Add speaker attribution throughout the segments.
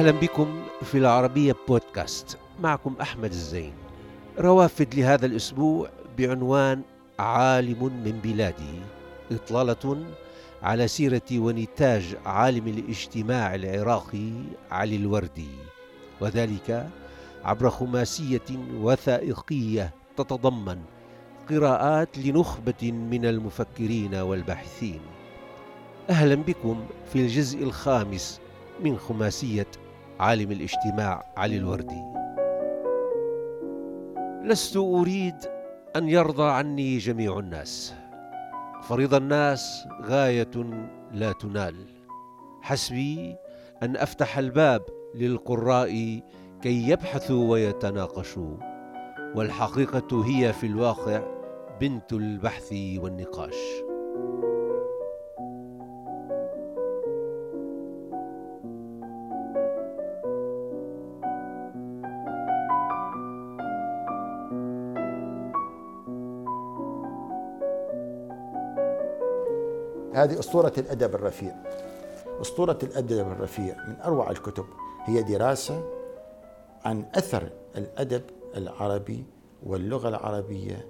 Speaker 1: أهلا بكم في العربية بودكاست. معكم أحمد الزين. روافد لهذا الأسبوع بعنوان عالم من بلادي إطلالة على سيرة ونتاج عالم الاجتماع العراقي علي الوردي. وذلك عبر خماسية وثائقية تتضمن قراءات لنخبة من المفكرين والباحثين. أهلا بكم في الجزء الخامس من خماسية عالم الاجتماع علي الوردي. لست أريد أن يرضى عني جميع الناس. فرضا الناس غاية لا تنال. حسبي أن أفتح الباب للقراء كي يبحثوا ويتناقشوا. والحقيقة هي في الواقع بنت البحث والنقاش.
Speaker 2: هذه أسطورة الأدب الرفيع. أسطورة الأدب الرفيع من أروع الكتب. هي دراسة عن أثر الأدب العربي واللغة العربية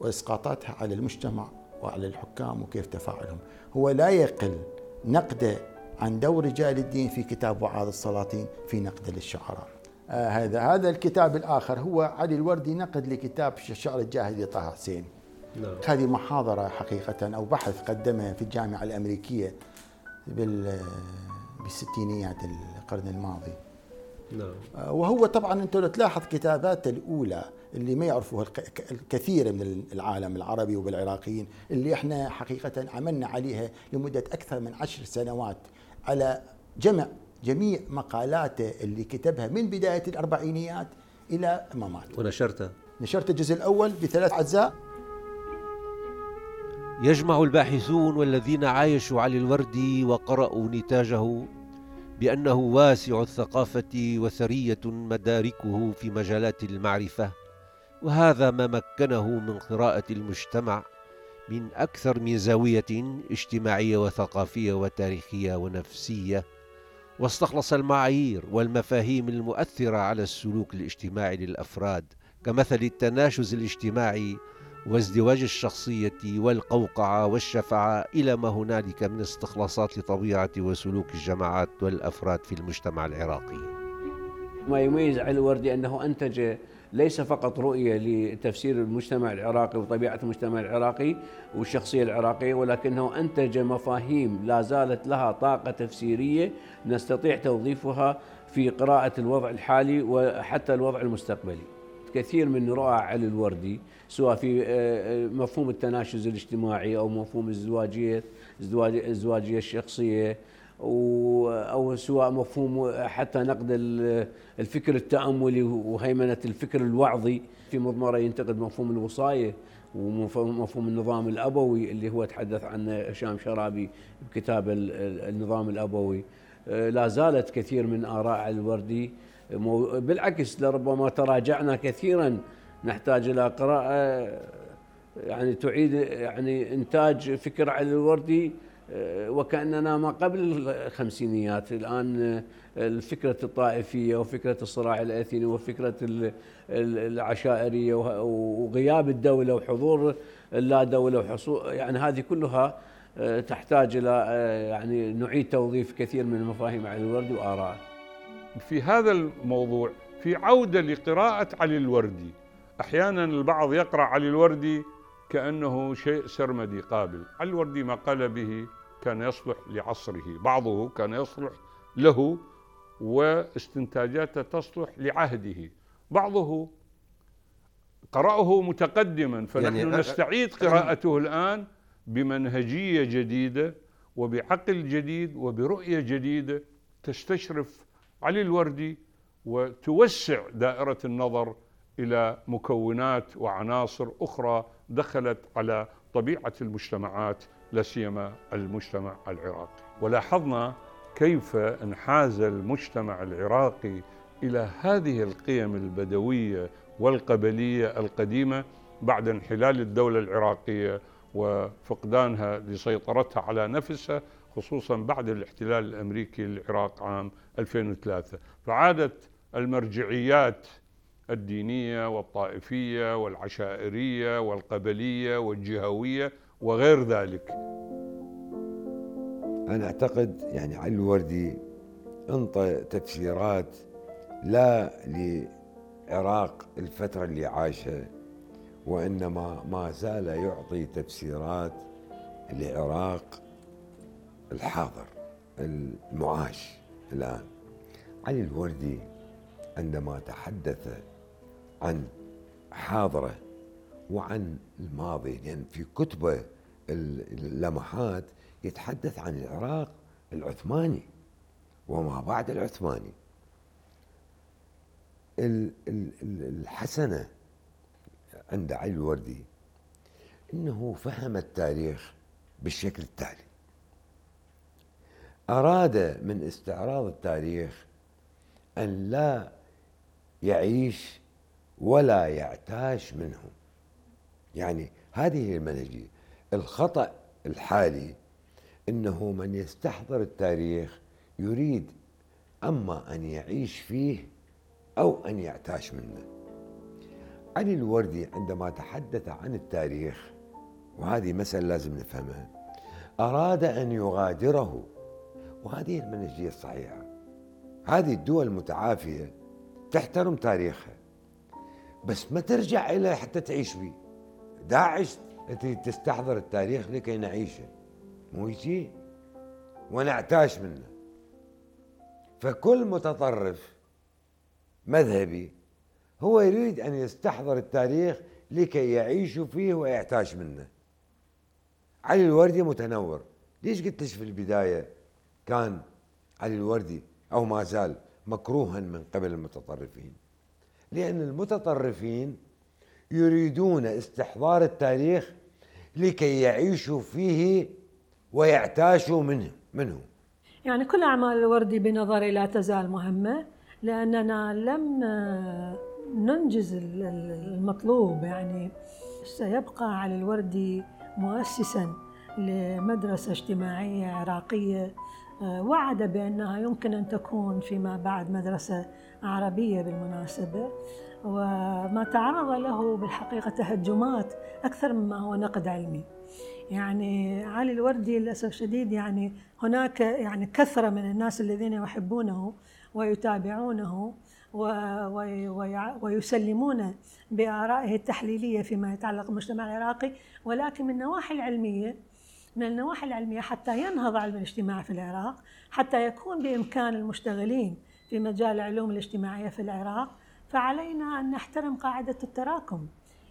Speaker 2: وإسقاطاتها على المجتمع وعلى الحكام وكيف تفاعلهم. هو لا يقل نقده عن دور رجال الدين في كتاب وعاظ السلاطين في نقد للشعراء. آه هذا هذا الكتاب الآخر هو علي الوردي نقد لكتاب الشعر الجاهلي طه حسين. نعم. هذه محاضرة حقيقة أو بحث قدمه في الجامعة الأمريكية بال بالستينيات القرن الماضي نعم. وهو طبعا أنت لو تلاحظ كتاباته الأولى اللي ما يعرفوها الكثير من العالم العربي وبالعراقيين اللي إحنا حقيقة عملنا عليها لمدة أكثر من عشر سنوات على جمع جميع مقالاته اللي كتبها من بداية الأربعينيات إلى ما مات.
Speaker 1: ونشرته؟
Speaker 2: نشرت الجزء الأول بثلاث أجزاء
Speaker 1: يجمع الباحثون والذين عايشوا على الورد وقرأوا نتاجه بأنه واسع الثقافة وثرية مداركه في مجالات المعرفة وهذا ما مكنه من قراءة المجتمع من أكثر من زاوية اجتماعية وثقافية وتاريخية ونفسية. واستخلص المعايير والمفاهيم المؤثرة على السلوك الاجتماعي للأفراد كمثل التناشز الاجتماعي وازدواج الشخصية والقوقعة والشفعة إلى ما هنالك من استخلاصات لطبيعة وسلوك الجماعات والأفراد في المجتمع العراقي.
Speaker 3: ما يميز علي الوردي أنه أنتج ليس فقط رؤية لتفسير المجتمع العراقي وطبيعة المجتمع العراقي والشخصية العراقية ولكنه أنتج مفاهيم لا زالت لها طاقة تفسيرية نستطيع توظيفها في قراءة الوضع الحالي وحتى الوضع المستقبلي. كثير من رؤى علي الوردي سواء في آه، آه، مفهوم التناشز الاجتماعي أو مفهوم الزواجية الزواجية الشخصية أو سواء مفهوم حتى نقد الفكر التأملي وهيمنة الفكر الوعظي. في مضمرة ينتقد مفهوم الوصاية ومفهوم النظام الأبوي اللي هو تحدث عنه هشام شرابي بكتاب النظام الأبوي. آه، لا زالت كثير من آراء الوردي بالعكس لربما تراجعنا كثيرا نحتاج إلى قراءة يعني تعيد يعني إنتاج فكر علي الوردي وكأننا ما قبل الخمسينيات الآن الفكرة الطائفية وفكرة الصراع الاثني وفكرة العشائرية وغياب الدولة وحضور اللا دولة وحصول يعني هذه كلها تحتاج إلى يعني نعيد توظيف كثير من المفاهيم علي الوردي وارائه.
Speaker 4: في هذا الموضوع في عودة لقراءة علي الوردي. أحيانا البعض يقرأ علي الوردي كأنه شيء سرمدي قابل. علي الوردي ما قال به كان يصلح لعصره. بعضه كان يصلح له واستنتاجاته تصلح لعهده. بعضه قرأه متقدما. فنحن يعني نستعيد قراءته الآن بمنهجية جديدة وبعقل جديد وبرؤية جديدة تستشرف علي الوردي وتوسع دائرة النظر إلى مكونات وعناصر أخرى دخلت على طبيعة المجتمعات لا سيما المجتمع العراقي. ولاحظنا كيف انحاز المجتمع العراقي إلى هذه القيم البدوية والقبلية القديمة بعد انحلال الدولة العراقية وفقدانها لسيطرتها على نفسها خصوصا بعد الاحتلال الأمريكي للعراق عام 2003 فعادت المرجعيات الدينية والطائفية والعشائرية والقبلية والجهوية وغير ذلك.
Speaker 5: أنا أعتقد يعني علي الوردي انطى تفسيرات لا لعراق الفترة اللي عاشها وإنما ما زال يعطي تفسيرات لعراق الحاضر المعاش الآن. علي الوردي عندما تحدث عن حاضره وعن الماضي لأن يعني في كتبه اللمحات يتحدث عن العراق العثماني وما بعد العثماني. الحسنة عند علي الوردي إنه فهم التاريخ بالشكل التالي. أراد من استعراض التاريخ أن لا يعيش ولا يعتاش منه يعني هذه هي المنهجيه الخطأ الحالي إنه من يستحضر التاريخ يريد أما أن يعيش فيه أو أن يعتاش منه. علي الوردي عندما تحدث عن التاريخ وهذه مسألة لازم نفهمها أراد أن يغادره وهذه المنهجية الصحيحة. هذه الدول المتعافية تحترم تاريخها بس ما ترجع إليه حتى تعيش به داعش تستحضر التاريخ لكي نعيشه. مو يجي ونعتاش منه. فكل متطرف مذهبي هو يريد أن يستحضر التاريخ لكي يعيش فيه ويعتاش منه. علي الوردي متنور. ليش قلت في البداية؟ كان علي الوردي أو ما زال مكروها من قبل المتطرفين. لأن المتطرفين يريدون استحضار التاريخ لكي يعيشوا فيه ويعتاشوا منه منه.
Speaker 6: يعني كل أعمال الوردي بنظري لا تزال مهمة لأننا لم ننجز المطلوب. يعني سيبقى علي الوردي مؤسسا لمدرسة اجتماعية عراقية وعد بأنها يمكن أن تكون فيما بعد مدرسة عربية بالمناسبة وما تعرض له بالحقيقة تهجمات أكثر مما هو نقد علمي. يعني علي الوردي للأسف الشديد يعني هناك يعني كثرة من الناس الذين يحبونه ويتابعونه ويسلمون بآرائه التحليلية فيما يتعلق بالمجتمع العراقي ولكن من النواحي العلمية من النواحي العلمية حتى ينهض علم الاجتماع في العراق حتى يكون بإمكان المشتغلين في مجال العلوم الاجتماعية في العراق فعلينا أن نحترم قاعدة التراكم.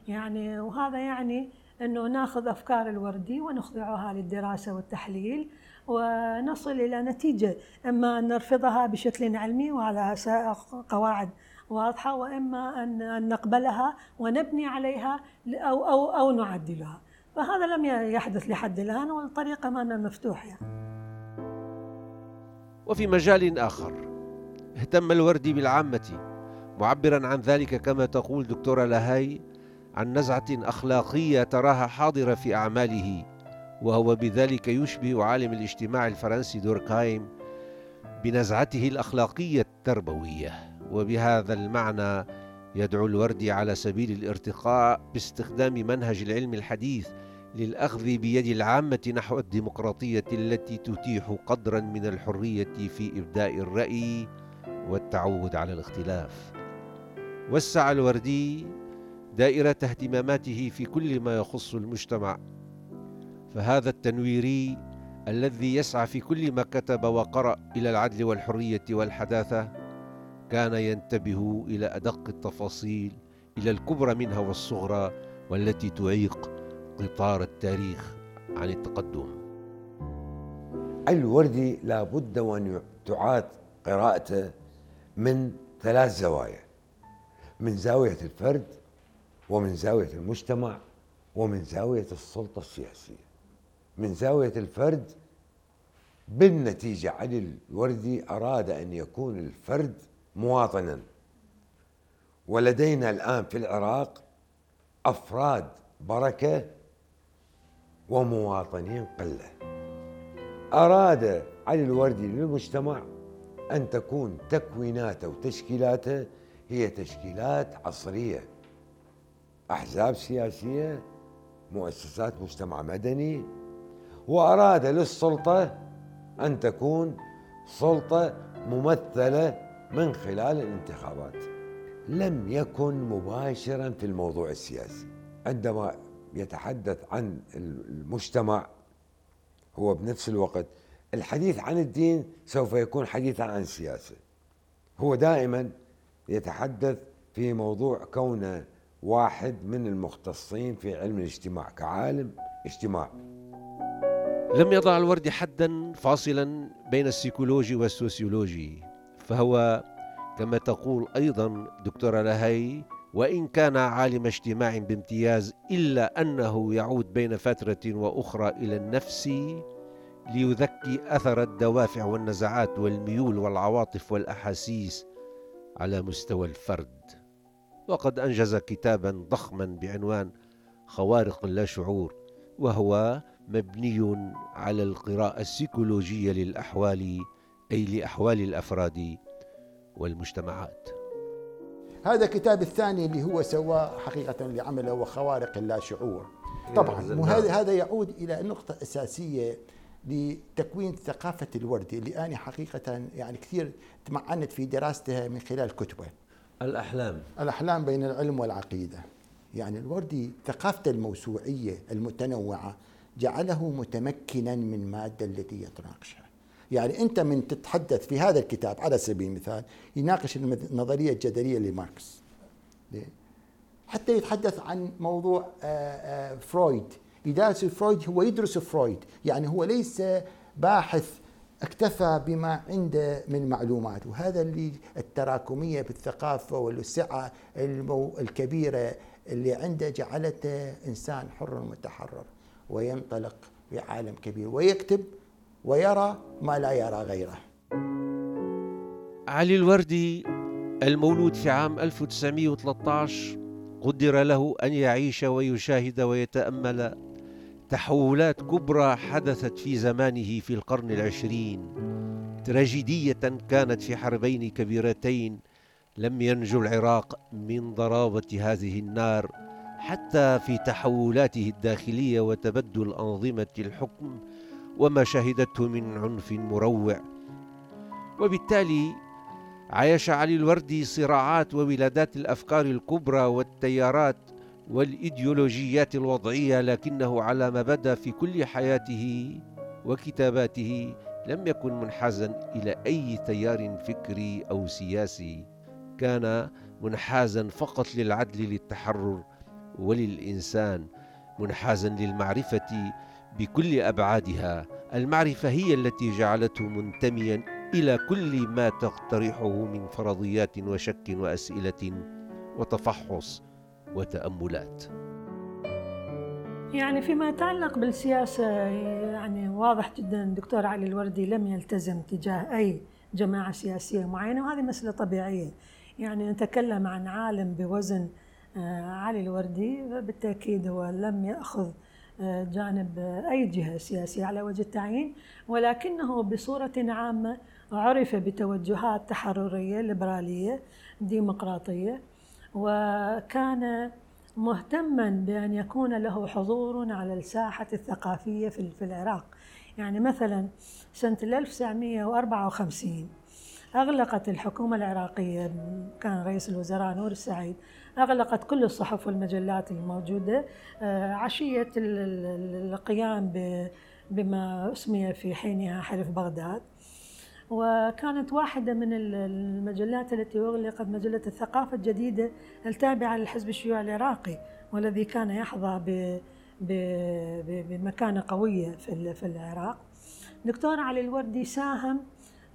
Speaker 6: يعني وهذا يعني أنه ناخذ أفكار الوردي ونخضعها للدراسة والتحليل ونصل إلى نتيجة إما أن نرفضها بشكل علمي وعلى قواعد واضحة وإما أن نقبلها ونبني عليها أو أو أو نعدلها. فهذا لم يحدث لحد الآن والطريق أمامنا مفتوح يعني.
Speaker 1: وفي مجال آخر اهتم الوردي بالعامة معبرا عن ذلك كما تقول دكتورة لهاي عن نزعة أخلاقية تراها حاضرة في أعماله وهو بذلك يشبه عالم الاجتماع الفرنسي دوركايم بنزعته الأخلاقية التربوية وبهذا المعنى يدعو الوردي على سبيل الارتقاء باستخدام منهج العلم الحديث للأخذ بيد العامة نحو الديمقراطية التي تتيح قدرا من الحرية في إبداء الرأي والتعود على الاختلاف. وسع الوردي دائرة اهتماماته في كل ما يخص المجتمع. فهذا التنويري الذي يسعى في كل ما كتب وقرأ إلى العدل والحرية والحداثة كان ينتبه إلى أدق التفاصيل إلى الكبرى منها والصغرى والتي تعيق قطار التاريخ عن التقدم.
Speaker 5: الوردي لابد وأن تعاد قراءته من ثلاث زوايا من زاوية الفرد ومن زاوية المجتمع ومن زاوية السلطة السياسية. من زاوية الفرد بالنتيجة علي الوردي أراد أن يكون الفرد مواطنا. ولدينا الآن في العراق أفراد بركة ومواطنين قلة. أراد علي الوردي للمجتمع أن تكون تكويناته وتشكيلاته هي تشكيلات عصرية. أحزاب سياسية مؤسسات مجتمع مدني. وأراد للسلطة أن تكون سلطة ممثلة من خلال الانتخابات. لم يكن مباشرا في الموضوع السياسي. عندما يتحدث عن المجتمع هو بنفس الوقت. الحديث عن الدين سوف يكون حديثا عن السياسة. هو دائما يتحدث في موضوع كونه واحد من المختصين في علم الاجتماع كعالم اجتماع.
Speaker 1: لم يضع الوردي حدا فاصلا بين السيكولوجي والسوسيولوجي فهو كما تقول أيضا دكتورة لهي وإن كان عالم اجتماع بامتياز إلا أنه يعود بين فترة وأخرى إلى النفس ليذكي أثر الدوافع والنزعات والميول والعواطف والأحاسيس على مستوى الفرد. وقد أنجز كتابا ضخما بعنوان خوارق اللاشعور وهو مبني على القراءة السيكولوجية للأحوال أي لأحوال الأفراد والمجتمعات.
Speaker 2: هذا الكتاب الثاني اللي هو سواه حقيقة اللي عمله هو خوارق اللاشعور طبعا وهذا هذا يعود إلى نقطة أساسية لتكوين ثقافة الوردي اللي أنا حقيقة يعني كثير تمعنت في دراستها من خلال كتبه.
Speaker 1: الأحلام.
Speaker 2: الأحلام بين العلم والعقيدة. يعني الوردي ثقافته الموسوعية المتنوعة جعله متمكنا من المادة التي يتناقشها. يعني أنت من تتحدث في هذا الكتاب على سبيل المثال يناقش النظرية الجدلية لماركس. حتى يتحدث عن موضوع آه، آه، فرويد. يدرس فرويد هو يدرس فرويد. يعني هو ليس باحث اكتفى بما عنده من معلومات وهذا اللي التراكمية بالثقافة والسعة الكبيرة اللي عنده جعلته إنسان حر متحرر وينطلق في عالم كبير ويكتب ويرى ما لا يرى غيره.
Speaker 1: علي الوردي المولود في عام 1913 قدر له أن يعيش ويشاهد ويتأمل تحولات كبرى حدثت في زمانه في القرن العشرين. تراجيدية كانت في حربين كبيرتين لم ينجو العراق من ضرابة هذه النار حتى في تحولاته الداخلية وتبدل أنظمة الحكم وما شهدته من عنف مروع. وبالتالي عايش علي الوردي صراعات وولادات الأفكار الكبرى والتيارات والإيديولوجيات الوضعية لكنه على ما بدا في كل حياته وكتاباته لم يكن منحازا إلى أي تيار فكري أو سياسي. كان منحازا فقط للعدل للتحرر وللإنسان منحازا للمعرفة بكل أبعادها. المعرفة هي التي جعلته منتميا إلى كل ما تقترحه من فرضيات وشك وأسئلة وتفحص وتأملات.
Speaker 6: يعني فيما يتعلق بالسياسة يعني واضح جدا الدكتور علي الوردي لم يلتزم تجاه أي جماعة سياسية معينة وهذه مسألة طبيعية. يعني نتكلم عن عالم بوزن آه، علي الوردي بالتأكيد هو لم يأخذ جانب أي جهة سياسية على وجه التعيين ولكنه بصورة عامة عرف بتوجهات تحررية ليبرالية ديمقراطية وكان مهتما بأن يكون له حضور على الساحة الثقافية في العراق. يعني مثلا سنة 1954 أغلقت الحكومة العراقية كان رئيس الوزراء نور السعيد أغلقت كل الصحف والمجلات الموجودة آه، عشية القيام بما أسمي في حينها حلف بغداد. وكانت واحدة من المجلات التي أغلقت مجلة الثقافة الجديدة التابعة للحزب الشيوعي العراقي والذي كان يحظى بمكانة قوية في العراق. دكتور علي الوردي ساهم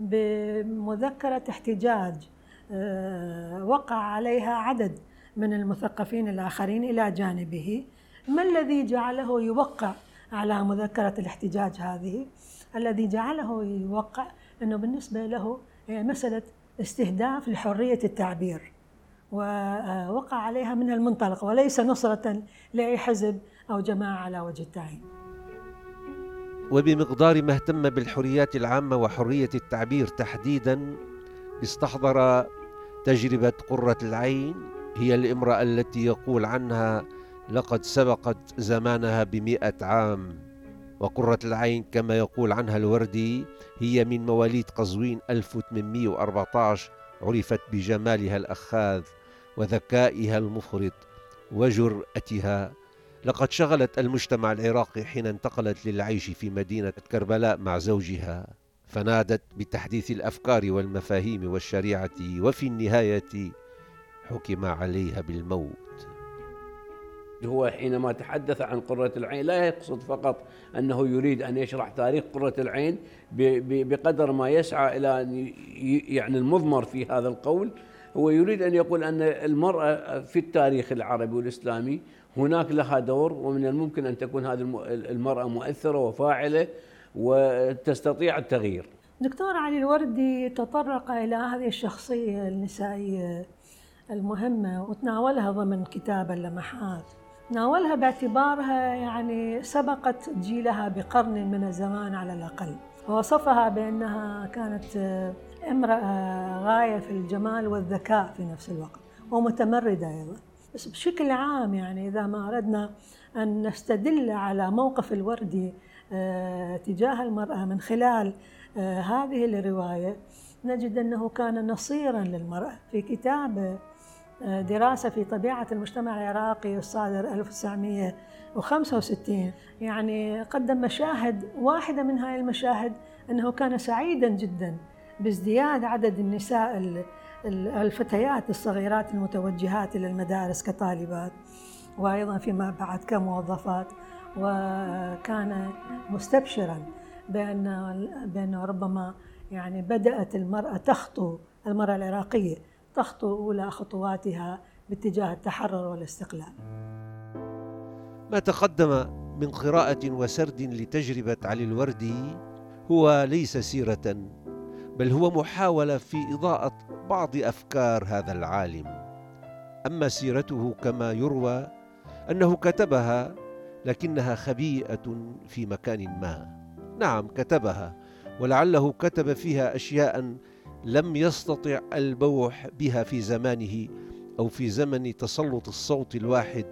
Speaker 6: بمذكرة احتجاج آه، وقع عليها عدد من المثقفين الآخرين إلى جانبه. ما الذي جعله يوقع على مذكرة الاحتجاج هذه؟ الذي جعله يوقع أنه بالنسبة له هي مسألة استهداف لحرية التعبير ووقع عليها من المنطلق وليس نصرة لأي حزب أو جماعة على وجه التعيين.
Speaker 1: وبمقدار ما اهتم بالحريات العامة وحرية التعبير تحديدا استحضر تجربة قرة العين هي الامرأة التي يقول عنها لقد سبقت زمانها بمئة عام. وقرة العين كما يقول عنها الوردي هي من مواليد قزوين 1814 عرفت بجمالها الأخاذ وذكائها المفرط وجرأتها لقد شغلت المجتمع العراقي حين انتقلت للعيش في مدينة كربلاء مع زوجها فنادت بتحديث الأفكار والمفاهيم والشريعة وفي النهاية حكم عليها بالموت.
Speaker 3: هو حينما تحدث عن قرة العين لا يقصد فقط أنه يريد أن يشرح تاريخ قرة العين بقدر ما يسعى إلى أن يعني المضمر في هذا القول. هو يريد أن يقول أن المرأة في التاريخ العربي والإسلامي هناك لها دور ومن الممكن أن تكون هذه المرأة مؤثرة وفاعلة وتستطيع التغيير.
Speaker 6: دكتور علي الوردي تطرق إلى هذه الشخصية النسائية المهمة وتناولها ضمن كتاب اللمحات. ناولها باعتبارها يعني سبقت جيلها بقرن من الزمان على الأقل. ووصفها بأنها كانت امرأة غاية في الجمال والذكاء في نفس الوقت ومتمردة أيضا. بس بشكل عام يعني إذا ما أردنا أن نستدل على موقف الوردي آه، تجاه المرأة من خلال آه، هذه الرواية نجد أنه كان نصيرا للمرأة في كتاب آه، دراسة في طبيعة المجتمع العراقي الصادر 1965 يعني قدم مشاهد واحدة من هاي المشاهد أنه كان سعيدا جدا بازدياد عدد النساء الفتيات الصغيرات المتوجهات إلى المدارس كطالبات وأيضا فيما بعد كموظفات. وكان مستبشرا بأن بأنه ربما يعني بدأت المرأة تخطو المرأة العراقية تخطو أولى خطواتها باتجاه التحرر والاستقلال.
Speaker 1: ما تقدم من قراءة وسرد لتجربة علي الوردي هو ليس سيرة بل هو محاولة في إضاءة بعض أفكار هذا العالم. أما سيرته كما يروى أنه كتبها لكنها خبيئة في مكان ما. نعم كتبها ولعله كتب فيها أشياء لم يستطع البوح بها في زمانه أو في زمن تسلط الصوت الواحد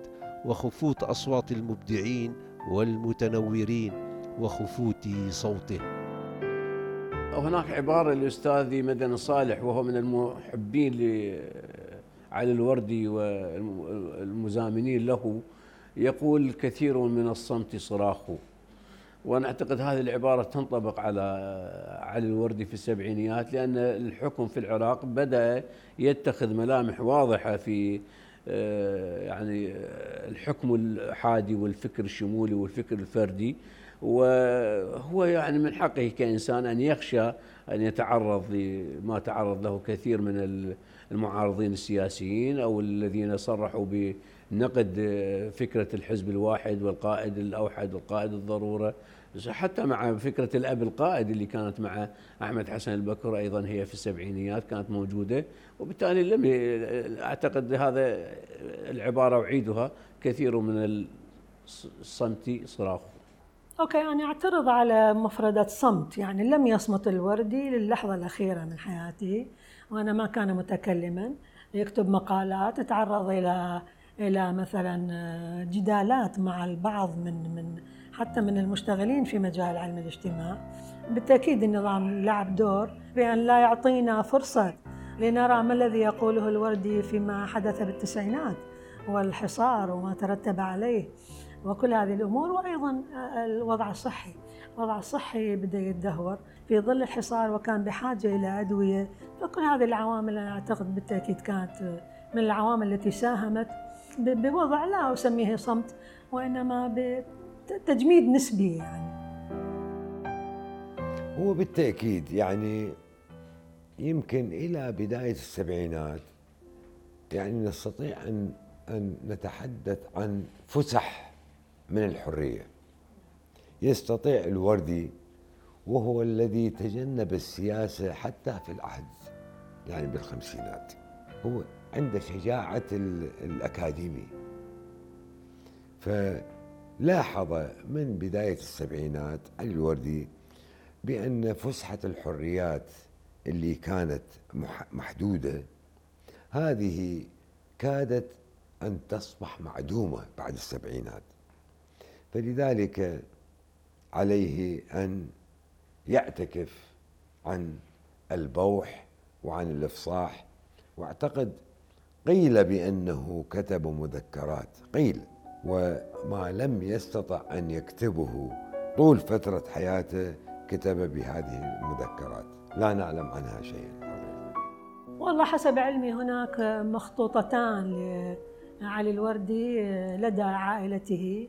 Speaker 1: وخفوت أصوات المبدعين والمتنورين وخفوت صوته.
Speaker 3: هناك عبارة للأستاذ مدن صالح وهو من المحبين لعلي الوردي والمزامنين له يقول كثير من الصمت صراخ. وأنا أعتقد هذه العبارة تنطبق على علي الوردي في السبعينيات لأن الحكم في العراق بدأ يتخذ ملامح واضحة في آه، يعني الحكم الحادي والفكر الشمولي والفكر الفردي. وهو يعني من حقه كإنسان أن يخشى أن يتعرض لما تعرض له كثير من المعارضين السياسيين أو الذين صرحوا ب نقد فكرة الحزب الواحد والقائد الأوحد والقائد الضرورة حتى مع فكرة الأب القائد اللي كانت مع أحمد حسن البكر أيضا هي في السبعينيات كانت موجودة. وبالتالي لم أعتقد هذا العبارة أعيدها كثير من الصمت صراخ
Speaker 6: أوكي أنا أعترض على مفردة صمت. يعني لم يصمت الوردي للحظة الأخيرة من حياته وأنا ما كان متكلما. يكتب مقالات تعرض إلى إلى مثلا آه، جدالات مع البعض من من حتى من المشتغلين في مجال علم الاجتماع. بالتأكيد النظام لعب دور بأن لا يعطينا فرصة لنرى ما الذي يقوله الوردي فيما حدث بالتسعينات والحصار وما ترتب عليه. وكل هذه الأمور وأيضا آه، الوضع الصحي. الوضع الصحي بدا يتدهور في ظل الحصار وكان بحاجة إلى أدوية. فكل هذه العوامل أنا أعتقد بالتأكيد كانت آه، من العوامل التي ساهمت بوضع لا أسميه صمت وإنما بتجميد نسبي يعني.
Speaker 5: هو بالتأكيد يعني يمكن إلى بداية السبعينات يعني نستطيع أن أن نتحدث عن فسح من الحرية. يستطيع الوردي وهو الذي تجنب السياسة حتى في العهد يعني بالخمسينات. هو عنده شجاعة الأكاديمي. لاحظ من بداية السبعينات علي الوردي بأن فسحة الحريات اللي كانت محدودة هذه كادت أن تصبح معدومة بعد السبعينات. فلذلك عليه أن يعتكف عن البوح وعن الإفصاح. واعتقد قيل بأنه كتب مذكرات قيل وما لم يستطع أن يكتبه طول فترة حياته كتب بهذه المذكرات. لا نعلم عنها شيئا.
Speaker 6: والله حسب علمي هناك مخطوطتان لعلي الوردي لدى عائلته.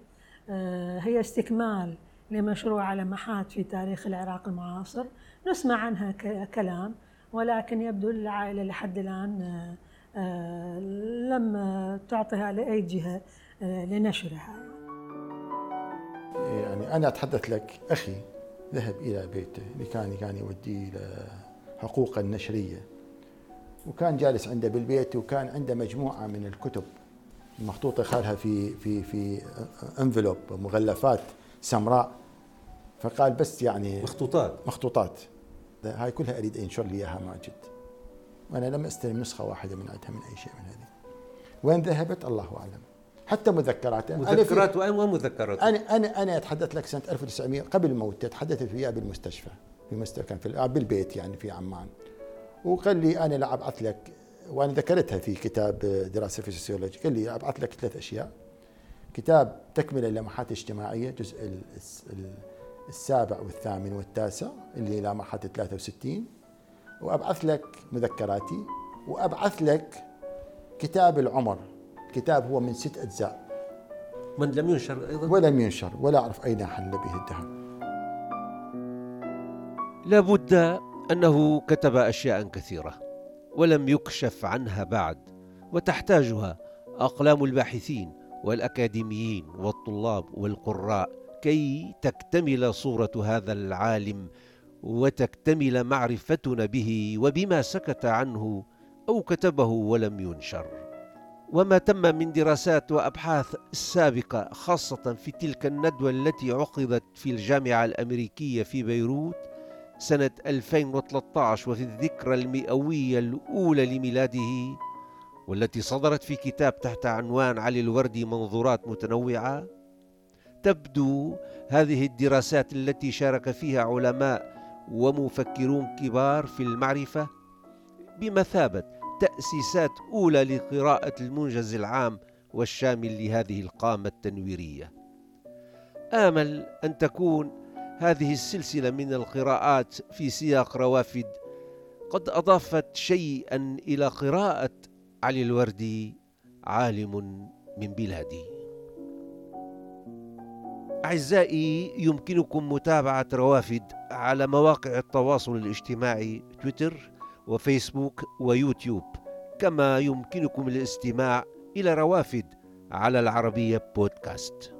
Speaker 6: هي استكمال لمشروع لمحات في تاريخ العراق المعاصر. نسمع عنها كلام ولكن يبدو العائلة لحد الآن لم تعطيها لأي جهة لنشرها.
Speaker 2: يعني أنا أتحدث لك أخي ذهب إلى بيته اللي كان كان يوديه حقوق النشرية وكان جالس عنده بالبيت وكان عنده مجموعة من الكتب. محطوطة خالها في في في انفلوب مغلفات سمراء. فقال بس يعني
Speaker 1: مخطوطات.
Speaker 2: مخطوطات. هاي كلها أريد انشر لي إياها ماجد وأنا لم أستلم نسخة واحدة من عندها من أي شيء من هذه. وين ذهبت؟ الله أعلم. حتى مذكراته
Speaker 1: مذكرات وين ومذكرات
Speaker 2: أنا أنا أنا أتحدث لك سنة 1900 قبل موته تحدثت وياه بالمستشفى في مستشفى كان في بالبيت يعني في عمان. وقال لي أنا لا أبعث لك وأنا ذكرتها في كتاب دراسة في السوسيولوجي قال لي أبعث لك ثلاث أشياء. كتاب تكملة لمحات اجتماعية جزء السابع والثامن والتاسع اللي لمحات 63 وأبعث لك مذكراتي وأبعث لك كتاب العمر. كتاب هو من ست أجزاء.
Speaker 1: من لم ينشر أيضا؟
Speaker 2: ولم ينشر ولا أعرف أين حل به الذهب
Speaker 1: لابد أنه كتب اشياء كثيرة. ولم يكشف عنها بعد وتحتاجها أقلام الباحثين والأكاديميين والطلاب والقراء كي تكتمل صورة هذا العالم وتكتمل معرفتنا به وبما سكت عنه أو كتبه ولم ينشر. وما تم من دراسات وأبحاث سابقة خاصة في تلك الندوة التي عقدت في الجامعة الأمريكية في بيروت سنة 2013 وفي الذكرى المئوية الأولى لميلاده والتي صدرت في كتاب تحت عنوان علي الوردي منظورات متنوعة تبدو هذه الدراسات التي شارك فيها علماء ومفكرون كبار في المعرفة بمثابة تأسيسات أولى لقراءة المنجز العام والشامل لهذه القامة التنويرية. آمل أن تكون هذه السلسلة من القراءات في سياق روافد. قد أضافت شيئا إلى قراءة علي الوردي عالم من بلادي. أعزائي يمكنكم متابعة روافد على مواقع التواصل الاجتماعي تويتر وفيسبوك ويوتيوب. كما يمكنكم الاستماع إلى روافد على العربية بودكاست.